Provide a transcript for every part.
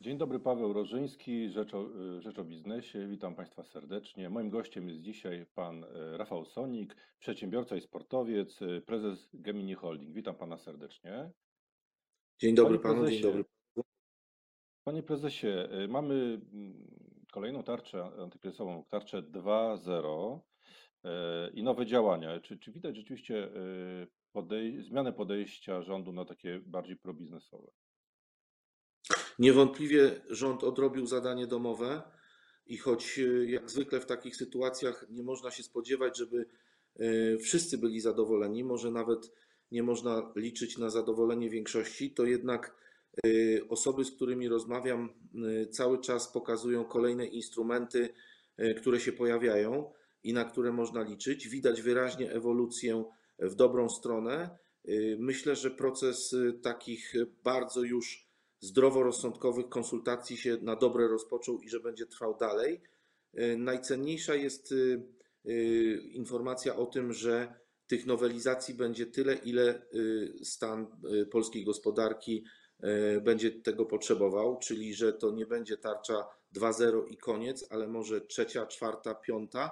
Dzień dobry, Paweł Rożyński, Rzecz o, Rzecz o Biznesie. Witam Państwa serdecznie. Moim gościem jest dzisiaj pan e, Rafał Sonik, przedsiębiorca i sportowiec, e, prezes Gemini Holding. Witam Pana serdecznie. Dzień dobry Panie panu, dzień prezesie, dobry. Panie prezesie, mamy mm, kolejną tarczę antykryzysową, tarczę 2.0 e, i nowe działania. Czy, czy widać rzeczywiście podej zmianę podejścia rządu na takie bardziej probiznesowe? Niewątpliwie rząd odrobił zadanie domowe i choć e, jak zwykle w takich sytuacjach nie można się spodziewać, żeby e, wszyscy byli zadowoleni, może nawet nie można liczyć na zadowolenie większości, to jednak e, osoby, z którymi rozmawiam, cały czas pokazują kolejne instrumenty, które się pojawiają i na które można liczyć. Widać wyraźnie ewolucję w dobrą stronę. Myślę, że proces takich bardzo już zdroworozsądkowych konsultacji się na dobre rozpoczął i że będzie trwał dalej. E, najcenniejsza jest e, e, informacja o tym, że tych nowelizacji będzie tyle, ile stan polskiej gospodarki będzie tego potrzebował, czyli że to nie będzie tarcza 2.0 i koniec, ale może trzecia, czwarta, piąta.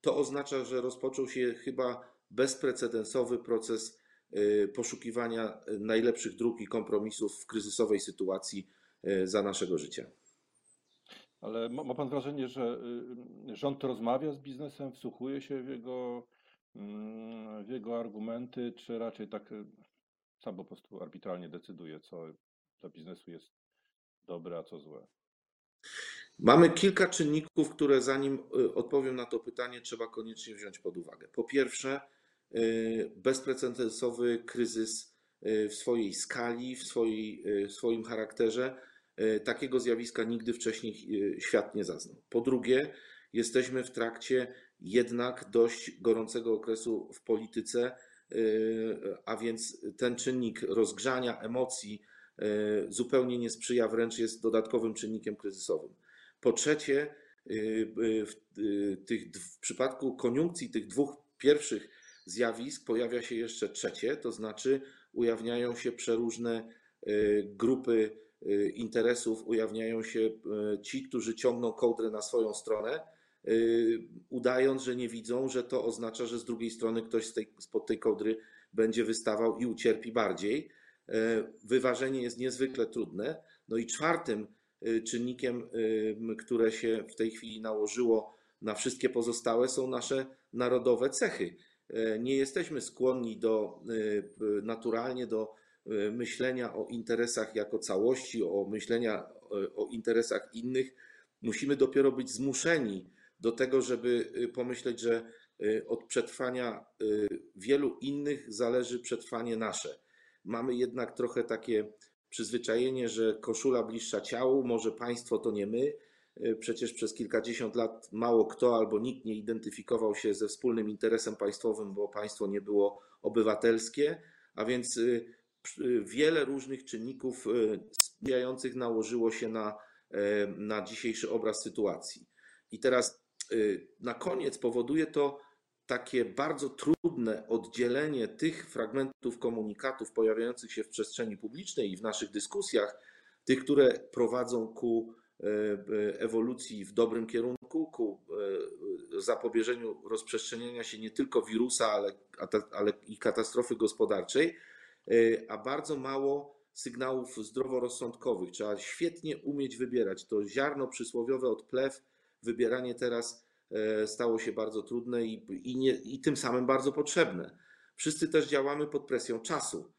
To oznacza, że rozpoczął się chyba bezprecedensowy proces Y, poszukiwania najlepszych dróg i kompromisów w kryzysowej sytuacji y, za naszego życia. Ale ma, ma Pan wrażenie, że y, rząd rozmawia z biznesem, wsłuchuje się w jego, mm, w jego argumenty, czy raczej tak sam po prostu arbitralnie decyduje, co dla biznesu jest dobre, a co złe? Mamy kilka czynników, które zanim odpowiem na to pytanie, trzeba koniecznie wziąć pod uwagę. Po pierwsze, Y, bezprecedensowy kryzys y, w swojej skali, w, swojej, y, w swoim charakterze. Takiego zjawiska nigdy wcześniej świat nie zaznał. Po drugie, jesteśmy w trakcie jednak dość gorącego okresu w polityce, a więc ten czynnik rozgrzania emocji zupełnie nie sprzyja, wręcz jest dodatkowym czynnikiem kryzysowym. Po trzecie, w, tych, w przypadku koniunkcji tych dwóch pierwszych zjawisk pojawia się jeszcze trzecie, to znaczy ujawniają się przeróżne y, grupy y, interesów, ujawniają się y, ci, którzy ciągną kołdrę na swoją stronę, udając, że nie widzą, że to oznacza, że z drugiej strony ktoś z tej, spod tej kołdry będzie wystawał i ucierpi bardziej. Wyważenie jest niezwykle trudne. No i czwartym czynnikiem, które się w tej chwili nałożyło na wszystkie pozostałe, są nasze narodowe cechy. E, nie jesteśmy skłonni do e, naturalnie do e, myślenia o interesach jako całości, o myślenia o interesach innych. Musimy dopiero być zmuszeni do tego, żeby pomyśleć, że od przetrwania wielu innych zależy przetrwanie nasze. Mamy jednak trochę takie przyzwyczajenie, że koszula bliższa ciału, może państwo to nie my, przecież przez kilkadziesiąt lat mało kto albo nikt nie identyfikował się ze wspólnym interesem państwowym, bo państwo nie było obywatelskie, a więc y, y, wiele różnych czynników sprzyjających nałożyło się na, na dzisiejszy obraz sytuacji. I teraz na koniec powoduje to takie bardzo trudne oddzielenie tych fragmentów komunikatów pojawiających się w przestrzeni publicznej i w naszych dyskusjach, tych, które prowadzą ku E, ewolucji w dobrym kierunku, ku e, zapobieżeniu rozprzestrzeniania się nie tylko wirusa, ale, ale i katastrofy gospodarczej, e, a bardzo mało sygnałów zdroworozsądkowych. Trzeba świetnie umieć wybierać. To ziarno przysłowiowe od plew, wybieranie teraz stało się bardzo trudne i, i, nie, i tym samym bardzo potrzebne. Wszyscy też działamy pod presją czasu.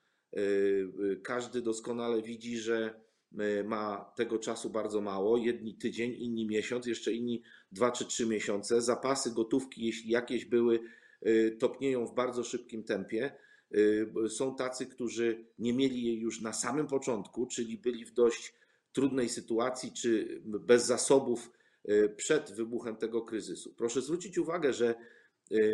Każdy doskonale widzi, że E, ma tego czasu bardzo mało, jedni tydzień, inni miesiąc, jeszcze inni dwa czy trzy miesiące. Zapasy gotówki, jeśli jakieś były, e, topnieją w bardzo szybkim tempie. E, są tacy, którzy nie mieli jej już na samym początku, czyli byli w dość trudnej sytuacji, czy bez zasobów przed wybuchem tego kryzysu. Proszę zwrócić uwagę, że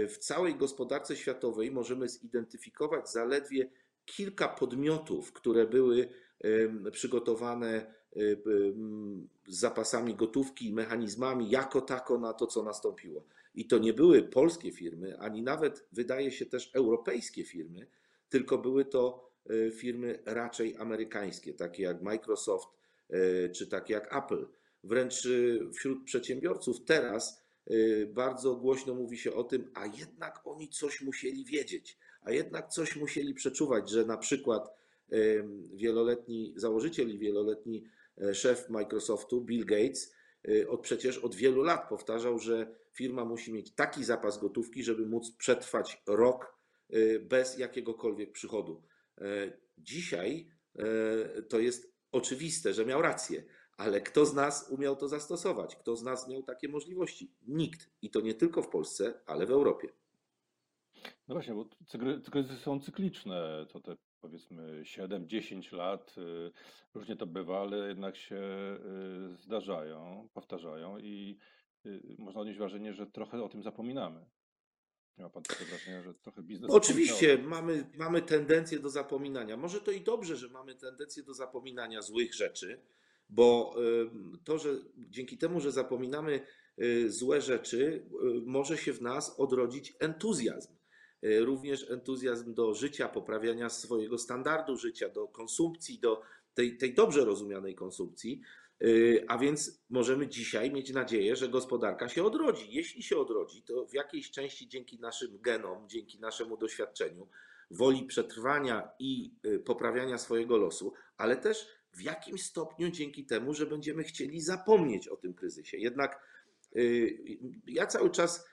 w całej gospodarce światowej możemy zidentyfikować zaledwie kilka podmiotów, które były przygotowane z zapasami gotówki i mechanizmami jako tako na to, co nastąpiło. I to nie były polskie firmy, ani nawet wydaje się też europejskie firmy, tylko były to e, firmy raczej amerykańskie, takie jak Microsoft, e, czy takie jak Apple. Wręcz wśród przedsiębiorców teraz bardzo głośno mówi się o tym, a jednak oni coś musieli wiedzieć, a jednak coś musieli przeczuwać, że na przykład wieloletni założyciel i wieloletni e, szef Microsoftu, Bill Gates, e, od przecież od wielu lat powtarzał, że firma musi mieć taki zapas gotówki, żeby móc przetrwać rok e, bez jakiegokolwiek przychodu. E, Dzisiaj e, to jest oczywiste, że miał rację, ale kto z nas umiał to zastosować? Kto z nas miał takie możliwości? Nikt. I to nie tylko w Polsce, ale w Europie. No właśnie, bo cykry- kryzysy są cykliczne, to te powiedzmy 7-10 lat, y, różnie to bywa, ale jednak się y, zdarzają, powtarzają i y, można odnieść wrażenie, że trochę o tym zapominamy. Ma pan takiego wrażenia, że trochę biznes Oczywiście mamy, mamy tendencję do zapominania. Może to i dobrze, że mamy tendencję do zapominania złych rzeczy, bo to, że dzięki temu, że zapominamy złe rzeczy, może się w nas odrodzić entuzjazm. Y, Również entuzjazm do życia, poprawiania swojego standardu życia, do konsumpcji, do tej, tej dobrze rozumianej konsumpcji. Y, A więc możemy dzisiaj mieć nadzieję, że gospodarka się odrodzi. Jeśli się odrodzi, to w jakiejś części dzięki naszym genom, dzięki naszemu doświadczeniu, woli przetrwania i y, poprawiania swojego losu, ale też w jakimś stopniu dzięki temu, że będziemy chcieli zapomnieć o tym kryzysie. Jednak ja cały czas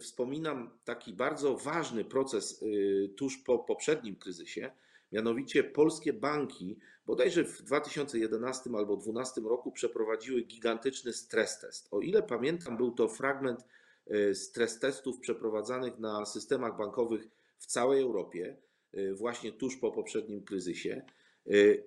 wspominam taki bardzo ważny proces y, tuż po poprzednim kryzysie, mianowicie polskie banki bodajże w 2011 albo 2012 roku przeprowadziły gigantyczny stres test. O ile pamiętam, był to fragment y, stres testów przeprowadzanych na systemach bankowych w całej Europie, y, właśnie tuż po poprzednim kryzysie.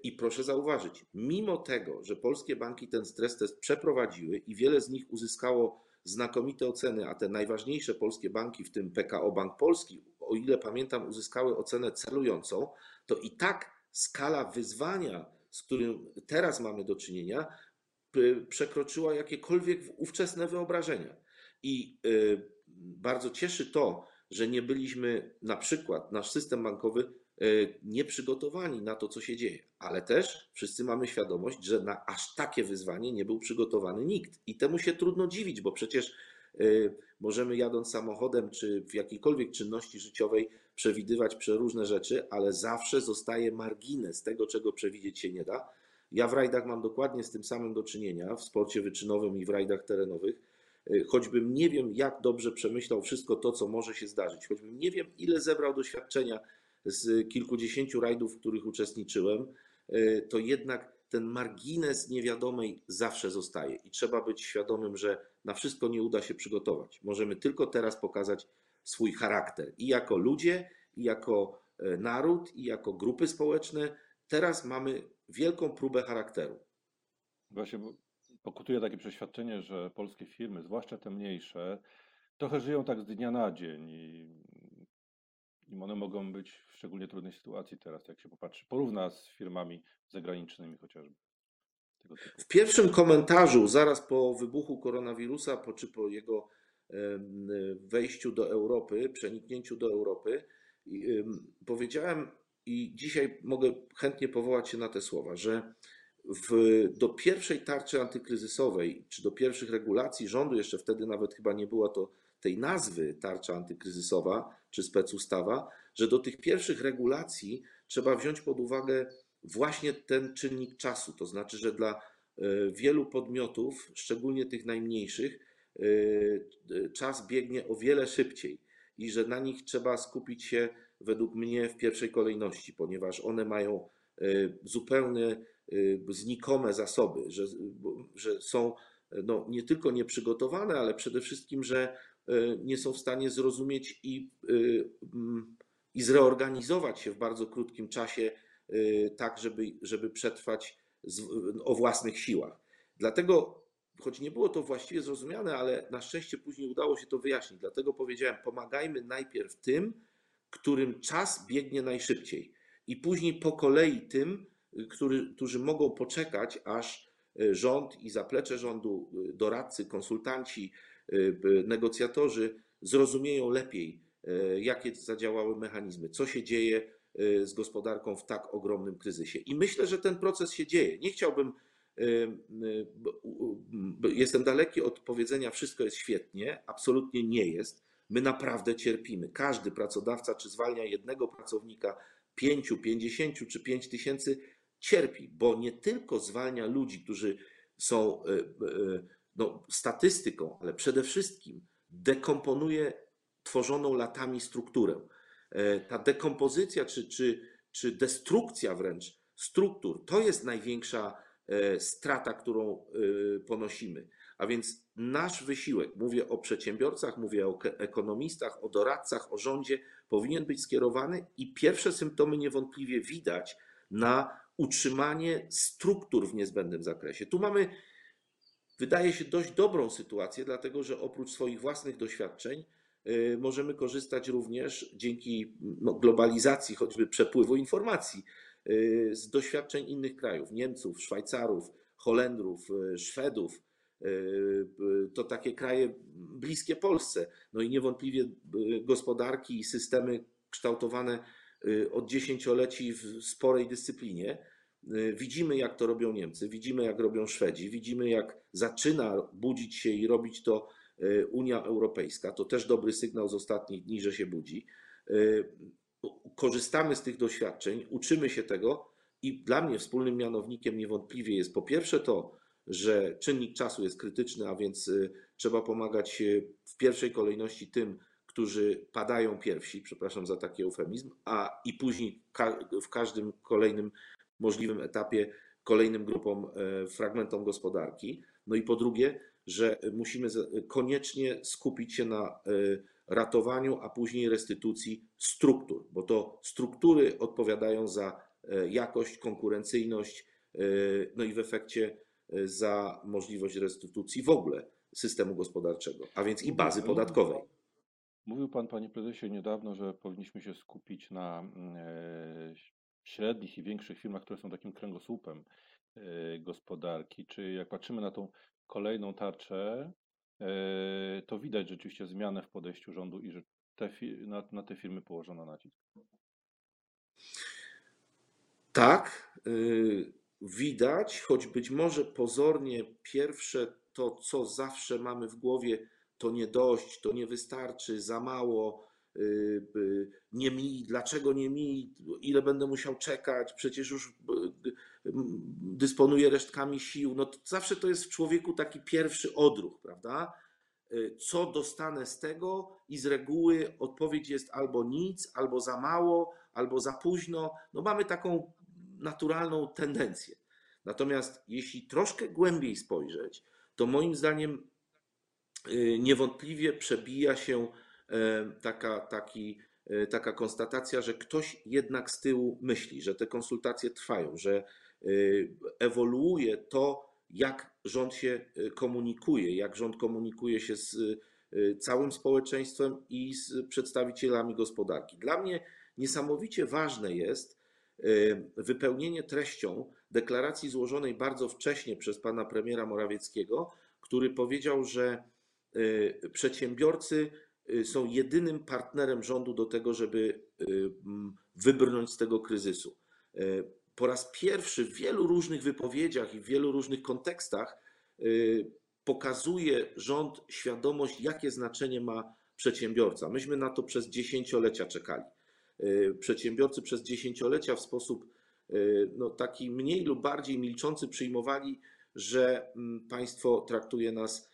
I proszę zauważyć, mimo tego, że polskie banki ten stres test przeprowadziły i wiele z nich uzyskało znakomite oceny, a te najważniejsze polskie banki, w tym PKO Bank Polski, o ile pamiętam, uzyskały ocenę celującą, to i tak skala wyzwania, z którym teraz mamy do czynienia, przekroczyła jakiekolwiek ówczesne wyobrażenia. I y, bardzo cieszy to, że nie byliśmy, na przykład nasz system bankowy, nieprzygotowani na to, co się dzieje, ale też wszyscy mamy świadomość, że na aż takie wyzwanie nie był przygotowany nikt. I temu się trudno dziwić, bo przecież y, możemy jadąc samochodem czy w jakiejkolwiek czynności życiowej przewidywać przeróżne rzeczy, ale zawsze zostaje margines tego, czego przewidzieć się nie da. Ja w rajdach mam dokładnie z tym samym do czynienia, w sporcie wyczynowym i w rajdach terenowych. Y, Choćbym nie wiem, jak dobrze przemyślał wszystko to, co może się zdarzyć, choćbym nie wiem, ile zebrał doświadczenia z kilkudziesięciu rajdów, w których uczestniczyłem, y, to jednak ten margines niewiadomej zawsze zostaje i trzeba być świadomym, że na wszystko nie uda się przygotować. Możemy tylko teraz pokazać swój charakter i jako ludzie, i jako e, naród, i jako grupy społeczne. Teraz mamy wielką próbę charakteru. Właśnie pokutuje takie przeświadczenie, że polskie firmy, zwłaszcza te mniejsze, trochę żyją tak z dnia na dzień i, i one mogą być w szczególnie trudnej sytuacji teraz, jak się popatrzy, porówna z firmami zagranicznymi chociażby. W pierwszym komentarzu, zaraz po wybuchu koronawirusa, po, czy po jego wejściu do Europy, przeniknięciu do Europy, powiedziałem i dzisiaj mogę chętnie powołać się na te słowa, że w, do pierwszej tarczy antykryzysowej, czy do pierwszych regulacji rządu, jeszcze wtedy nawet chyba nie było to tej nazwy tarcza antykryzysowa czy specustawa, że do tych pierwszych regulacji trzeba wziąć pod uwagę właśnie ten czynnik czasu. To znaczy, że dla e, wielu podmiotów, szczególnie tych najmniejszych, e, e, czas biegnie o wiele szybciej i że na nich trzeba skupić się według mnie w pierwszej kolejności, ponieważ one mają zupełnie znikome zasoby, że, że są no, nie tylko nieprzygotowane, ale przede wszystkim, że nie są w stanie zrozumieć i, e, mm, i zreorganizować się w bardzo krótkim czasie, e, tak, żeby, żeby przetrwać z, o własnych siłach. Dlatego, choć nie było to właściwie zrozumiane, ale na szczęście później udało się to wyjaśnić. Dlatego powiedziałem, pomagajmy najpierw tym, którym czas biegnie najszybciej, i później po kolei tym, który, którzy mogą poczekać, aż rząd i zaplecze rządu, doradcy, konsultanci, negocjatorzy zrozumieją lepiej, e, jakie zadziałały mechanizmy, co się dzieje z gospodarką w tak ogromnym kryzysie. I myślę, że ten proces się dzieje. Nie chciałbym y, jestem daleki od powiedzenia wszystko jest świetnie, absolutnie nie jest. My naprawdę cierpimy. Każdy pracodawca, czy zwalnia jednego pracownika, pięciu, pięćdziesięciu czy pięć tysięcy, cierpi, bo nie tylko zwalnia ludzi, którzy są y, y, no, statystyką, ale przede wszystkim dekomponuje tworzoną latami strukturę. E, Ta dekompozycja czy, czy, czy destrukcja wręcz struktur to jest największa e, strata, którą e, ponosimy. A więc nasz wysiłek, mówię o przedsiębiorcach, mówię o ekonomistach, o doradcach, o rządzie, powinien być skierowany i pierwsze symptomy niewątpliwie widać na utrzymanie struktur w niezbędnym zakresie. Tu mamy wydaje się dość dobrą sytuację, dlatego że oprócz swoich własnych doświadczeń y, możemy korzystać również dzięki no, globalizacji, choćby przepływu informacji, y, z doświadczeń innych krajów Niemców, Szwajcarów, Holendrów, y, Szwedów. To takie kraje bliskie Polsce. No i niewątpliwie gospodarki i systemy kształtowane od dziesięcioleci w sporej dyscyplinie. Y, Widzimy, jak to robią Niemcy, widzimy, jak robią Szwedzi, widzimy, jak zaczyna budzić się i robić to y, Unia Europejska. To też dobry sygnał z ostatnich dni, że się budzi. Y, Korzystamy z tych doświadczeń, uczymy się tego i dla mnie wspólnym mianownikiem niewątpliwie jest po pierwsze to, że czynnik czasu jest krytyczny, a więc trzeba pomagać w pierwszej kolejności tym, którzy padają pierwsi, przepraszam za taki eufemizm, a i później w każdym kolejnym możliwym etapie kolejnym grupom, e, fragmentom gospodarki. No i po drugie, że musimy koniecznie skupić się na e, ratowaniu, a później restytucji struktur, bo to struktury odpowiadają za e, jakość, konkurencyjność, no i w efekcie za możliwość restytucji w ogóle systemu gospodarczego, a więc i bazy podatkowej. Mówił Pan, Panie Prezesie, niedawno, że powinniśmy się skupić na mm, średnich i większych firmach, które są takim kręgosłupem e, gospodarki. Czy jak patrzymy na tą kolejną tarczę, e, to widać rzeczywiście zmianę w podejściu rządu i że te, na, na te firmy położono nacisk. Tak, y, widać, choć być może pozornie pierwsze to, co zawsze mamy w głowie, to nie dość, to nie wystarczy, za mało, nie mi, dlaczego nie mi, ile będę musiał czekać, przecież już y, y, dysponuję resztkami sił. No zawsze to jest w człowieku taki pierwszy odruch, prawda? Y, Co dostanę z tego i z reguły odpowiedź jest albo nic, albo za mało, albo za późno. No mamy taką naturalną tendencję. Natomiast jeśli troszkę głębiej spojrzeć, to moim zdaniem y, niewątpliwie przebija się taka, taki, e, taka konstatacja, że ktoś jednak z tyłu myśli, że te konsultacje trwają, że y, ewoluuje to, jak rząd się y, komunikuje, jak rząd komunikuje się z całym społeczeństwem i z przedstawicielami gospodarki. Dla mnie niesamowicie ważne jest, wypełnienie treścią deklaracji złożonej bardzo wcześnie przez pana premiera Morawieckiego, który powiedział, że przedsiębiorcy są jedynym partnerem rządu do tego, żeby y, wybrnąć z tego kryzysu. Y, Po raz pierwszy w wielu różnych wypowiedziach i w wielu różnych kontekstach y, pokazuje rząd świadomość, jakie znaczenie ma przedsiębiorca. Myśmy na to przez dziesięciolecia czekali. Y, Przedsiębiorcy przez dziesięciolecia w sposób y, no, taki mniej lub bardziej milczący przyjmowali, że mm, państwo traktuje nas y,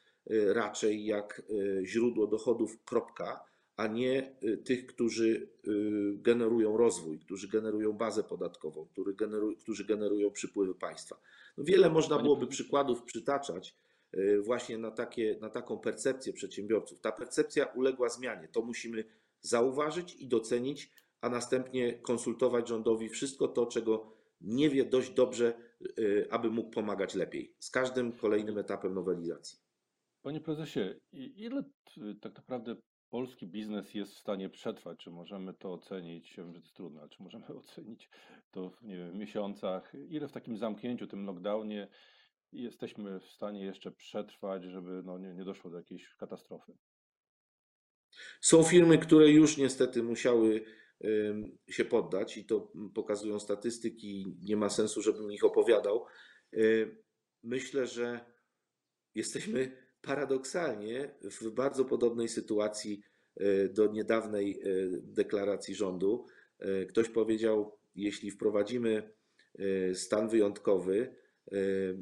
raczej jak y, źródło dochodów, kropka, a nie y, tych, którzy y, generują rozwój, którzy generują bazę podatkową, którzy generują, którzy generują przypływy państwa. No, wiele można byłoby przykładów przytaczać y, właśnie na, takie, na taką percepcję przedsiębiorców. Ta percepcja uległa zmianie. To musimy zauważyć i docenić, a następnie konsultować rządowi wszystko to, czego nie wie dość dobrze, y, aby mógł pomagać lepiej z każdym kolejnym etapem nowelizacji. Panie Prezesie, ile t- tak naprawdę polski biznes jest w stanie przetrwać? Czy możemy to ocenić, wiem, że to jest trudne, ale czy możemy ocenić to w, nie wiem, miesiącach? Ile w takim zamknięciu, tym lockdownie jesteśmy w stanie jeszcze przetrwać, żeby no, nie, nie doszło do jakiejś katastrofy? Są firmy, które już niestety musiały się poddać i to pokazują statystyki, nie ma sensu, żebym ich opowiadał. Yy, myślę, że jesteśmy paradoksalnie w bardzo podobnej sytuacji e, do niedawnej e, deklaracji rządu. E, ktoś powiedział, jeśli wprowadzimy stan wyjątkowy,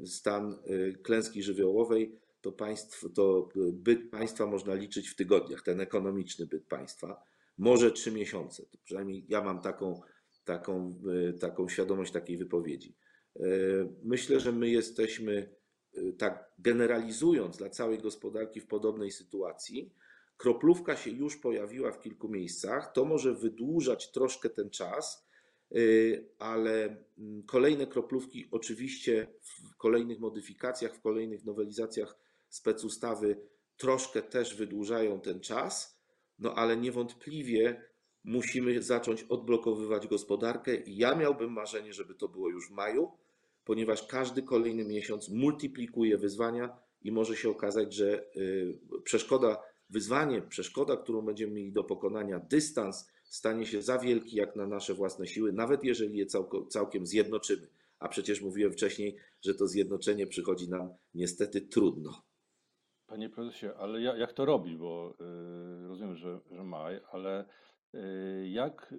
stan klęski żywiołowej, to, państw, to byt państwa można liczyć w tygodniach, ten ekonomiczny byt państwa, może trzy miesiące. To przynajmniej ja mam taką, taką, taką świadomość takiej wypowiedzi. Myślę, że my jesteśmy tak generalizując dla całej gospodarki w podobnej sytuacji. Kroplówka się już pojawiła w kilku miejscach. To może wydłużać troszkę ten czas, y, ale mm, kolejne kroplówki oczywiście w kolejnych modyfikacjach, w kolejnych nowelizacjach specustawy troszkę też wydłużają ten czas, no ale niewątpliwie musimy zacząć odblokowywać gospodarkę. Ja miałbym marzenie, żeby to było już w maju, ponieważ każdy kolejny miesiąc multiplikuje wyzwania i może się okazać, że y, przeszkoda, wyzwanie, przeszkoda, którą będziemy mieli do pokonania, dystans stanie się za wielki jak na nasze własne siły, nawet jeżeli je całkiem zjednoczymy. A przecież mówiłem wcześniej, że to zjednoczenie przychodzi nam niestety trudno. Panie prezesie, ale jak to robi? Bo yy, rozumiem, że, że maj, ale Y, jak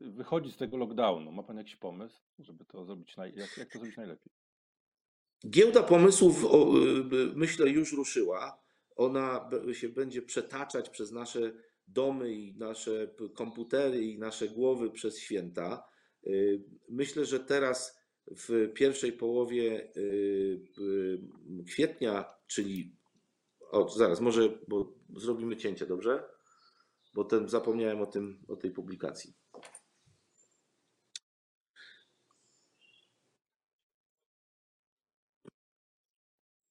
y, wychodzić z tego lockdownu? Ma Pan jakiś pomysł, żeby to zrobić, jak, jak to zrobić najlepiej? Giełda pomysłów, y, myślę, już ruszyła. Ona się będzie przetaczać przez nasze domy i nasze komputery i nasze głowy przez święta. Myślę, że teraz w pierwszej połowie kwietnia, czyli o, zaraz, może, bo zrobimy cięcie, dobrze? Bo ten, zapomniałem o, tym, o tej publikacji.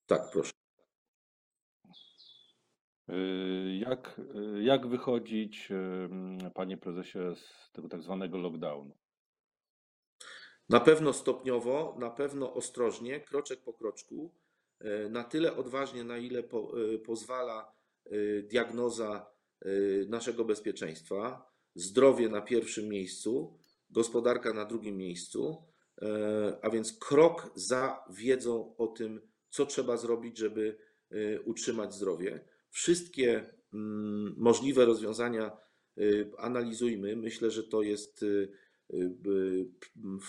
Tak, proszę. Y, jak, y, jak wychodzić, y, panie prezesie, z tego tak zwanego lockdownu? Na pewno stopniowo, na pewno ostrożnie, kroczek po kroczku, na tyle odważnie, na ile po, pozwala diagnoza naszego bezpieczeństwa, zdrowie na pierwszym miejscu, gospodarka na drugim miejscu, y, a więc krok za wiedzą o tym, co trzeba zrobić, żeby y, utrzymać zdrowie. Wszystkie mm, możliwe rozwiązania analizujmy. Myślę, że to jest,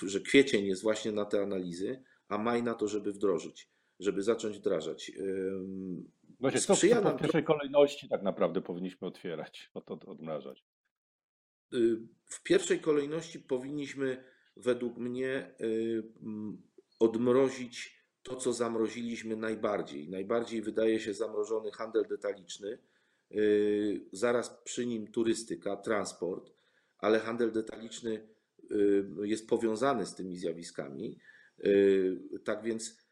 że kwiecień jest właśnie na te analizy, a maj na to, żeby wdrożyć, żeby zacząć wdrażać. Właśnie, co w pierwszej kolejności tak naprawdę powinniśmy otwierać, od, od, odmrażać? Y, w pierwszej kolejności powinniśmy według mnie y, odmrozić to, co zamroziliśmy najbardziej. Najbardziej wydaje się zamrożony handel detaliczny, y, zaraz przy nim turystyka, transport, ale handel detaliczny jest powiązany z tymi zjawiskami. Tak więc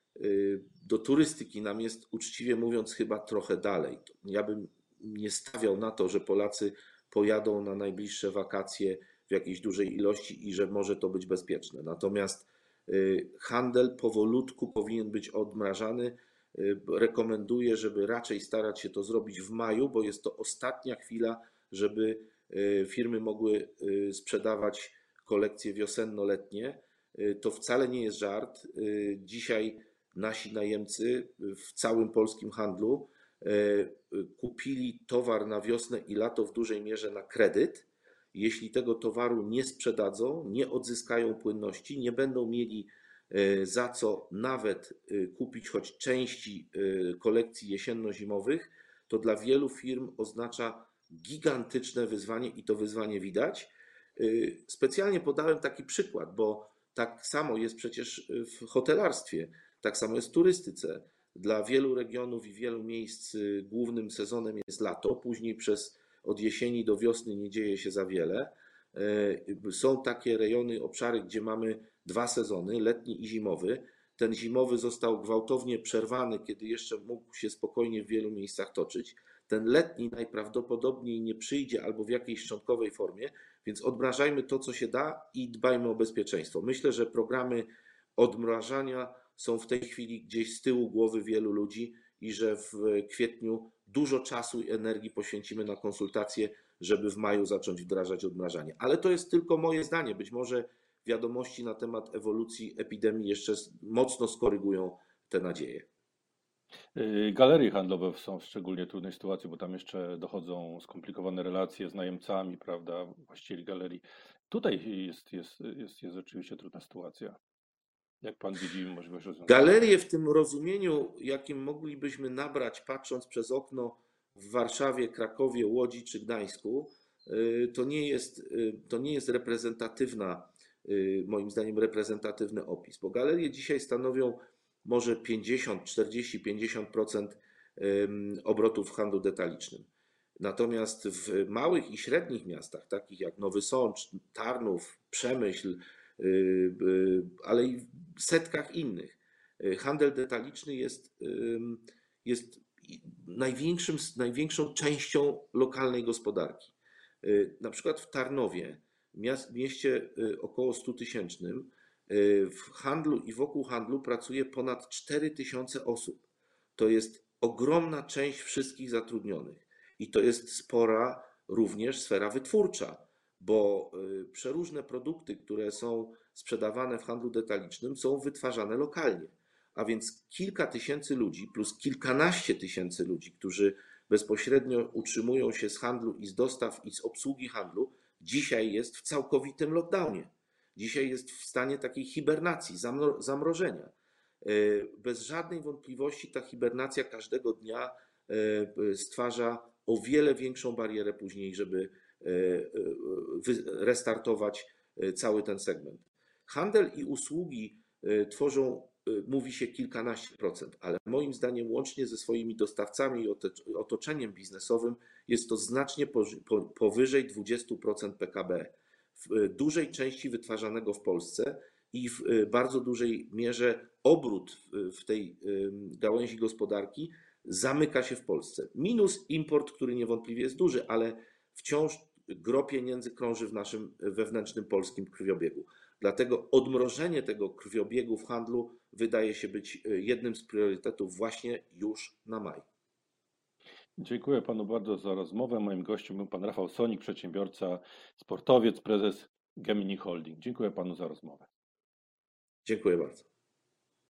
do turystyki nam jest uczciwie mówiąc chyba trochę dalej. Ja bym nie stawiał na to, że Polacy pojadą na najbliższe wakacje w jakiejś dużej ilości i że może to być bezpieczne. Natomiast y, handel powolutku powinien być odmrażany. Y, rekomenduję, żeby raczej starać się to zrobić w maju, bo jest to ostatnia chwila, żeby firmy mogły sprzedawać kolekcje wiosenno-letnie. To wcale nie jest żart. Dzisiaj nasi najemcy w całym polskim handlu e, kupili towar na wiosnę i lato w dużej mierze na kredyt. Jeśli tego towaru nie sprzedadzą, nie odzyskają płynności, nie będą mieli e, za co nawet e, kupić choć części kolekcji jesienno-zimowych, to dla wielu firm oznacza gigantyczne wyzwanie i to wyzwanie widać. Specjalnie podałem taki przykład, bo tak samo jest przecież w hotelarstwie. Tak samo jest w turystyce. Dla wielu regionów i wielu miejsc y, głównym sezonem jest lato, później przez od jesieni do wiosny nie dzieje się za wiele. E, są takie rejony, obszary, gdzie mamy dwa sezony, letni i zimowy. Ten zimowy został gwałtownie przerwany, kiedy jeszcze mógł się spokojnie w wielu miejscach toczyć. Ten letni najprawdopodobniej nie przyjdzie albo w jakiejś szczątkowej formie, więc odmrażajmy to, co się da i dbajmy o bezpieczeństwo. Myślę, że programy odmrażania są w tej chwili gdzieś z tyłu głowy wielu ludzi i że w kwietniu dużo czasu i energii poświęcimy na konsultacje, żeby w maju zacząć wdrażać odmrażanie. Ale to jest tylko moje zdanie. Być może wiadomości na temat ewolucji epidemii jeszcze mocno skorygują te nadzieje. Y, Galerie handlowe są w szczególnie trudnej sytuacji, bo tam jeszcze dochodzą skomplikowane relacje z najemcami, prawda, właścicieli galerii. Tutaj jest, jest, jest, jest rzeczywiście trudna sytuacja. Jak pan widzi możliwość rozwiązania? Galerie w tym rozumieniu, jakim moglibyśmy nabrać, patrząc przez okno w Warszawie, Krakowie, Łodzi czy Gdańsku, y, to nie jest, y, to nie jest reprezentatywna, y, moim zdaniem, reprezentatywny opis, bo galerie dzisiaj stanowią może 50, 40, 50% ym, obrotów w handlu detalicznym. Natomiast w małych i średnich miastach, takich jak Nowy Sącz, Tarnów, Przemyśl, ale i w setkach innych, y, handel detaliczny jest, jest największym, największą częścią lokalnej gospodarki. Y, Na przykład w Tarnowie, mieście y, około 100 tysięcznym, y, w handlu i wokół handlu pracuje ponad 4 tysiące osób. To jest ogromna część wszystkich zatrudnionych i to jest spora również sfera wytwórcza, bo y, przeróżne produkty, które są sprzedawane w handlu detalicznym, są wytwarzane lokalnie. A więc kilka tysięcy ludzi plus kilkanaście tysięcy ludzi, którzy bezpośrednio utrzymują się z handlu i z dostaw i z obsługi handlu, dzisiaj jest w całkowitym lockdownie. Dzisiaj jest w stanie takiej hibernacji, zamro- zamrożenia. Y, Bez żadnej wątpliwości ta hibernacja każdego dnia y, stwarza o wiele większą barierę później, żeby restartować y, cały ten segment. Handel i usługi tworzą, mówi się kilkanaście procent, ale moim zdaniem łącznie ze swoimi dostawcami i otoczeniem biznesowym jest to znacznie powyżej 20% PKB. W dużej części wytwarzanego w Polsce i w bardzo dużej mierze obrót w- tej gałęzi gospodarki zamyka się w Polsce. Minus import, który niewątpliwie jest duży, ale wciąż gro pieniędzy krąży w naszym wewnętrznym polskim krwiobiegu. Dlatego odmrożenie tego krwiobiegu w handlu wydaje się być y, jednym z priorytetów właśnie już na maj. Dziękuję panu bardzo za rozmowę. Moim gościem był pan Rafał Sonik, przedsiębiorca, sportowiec, prezes Gemini Holding. Dziękuję panu za rozmowę. Dziękuję bardzo.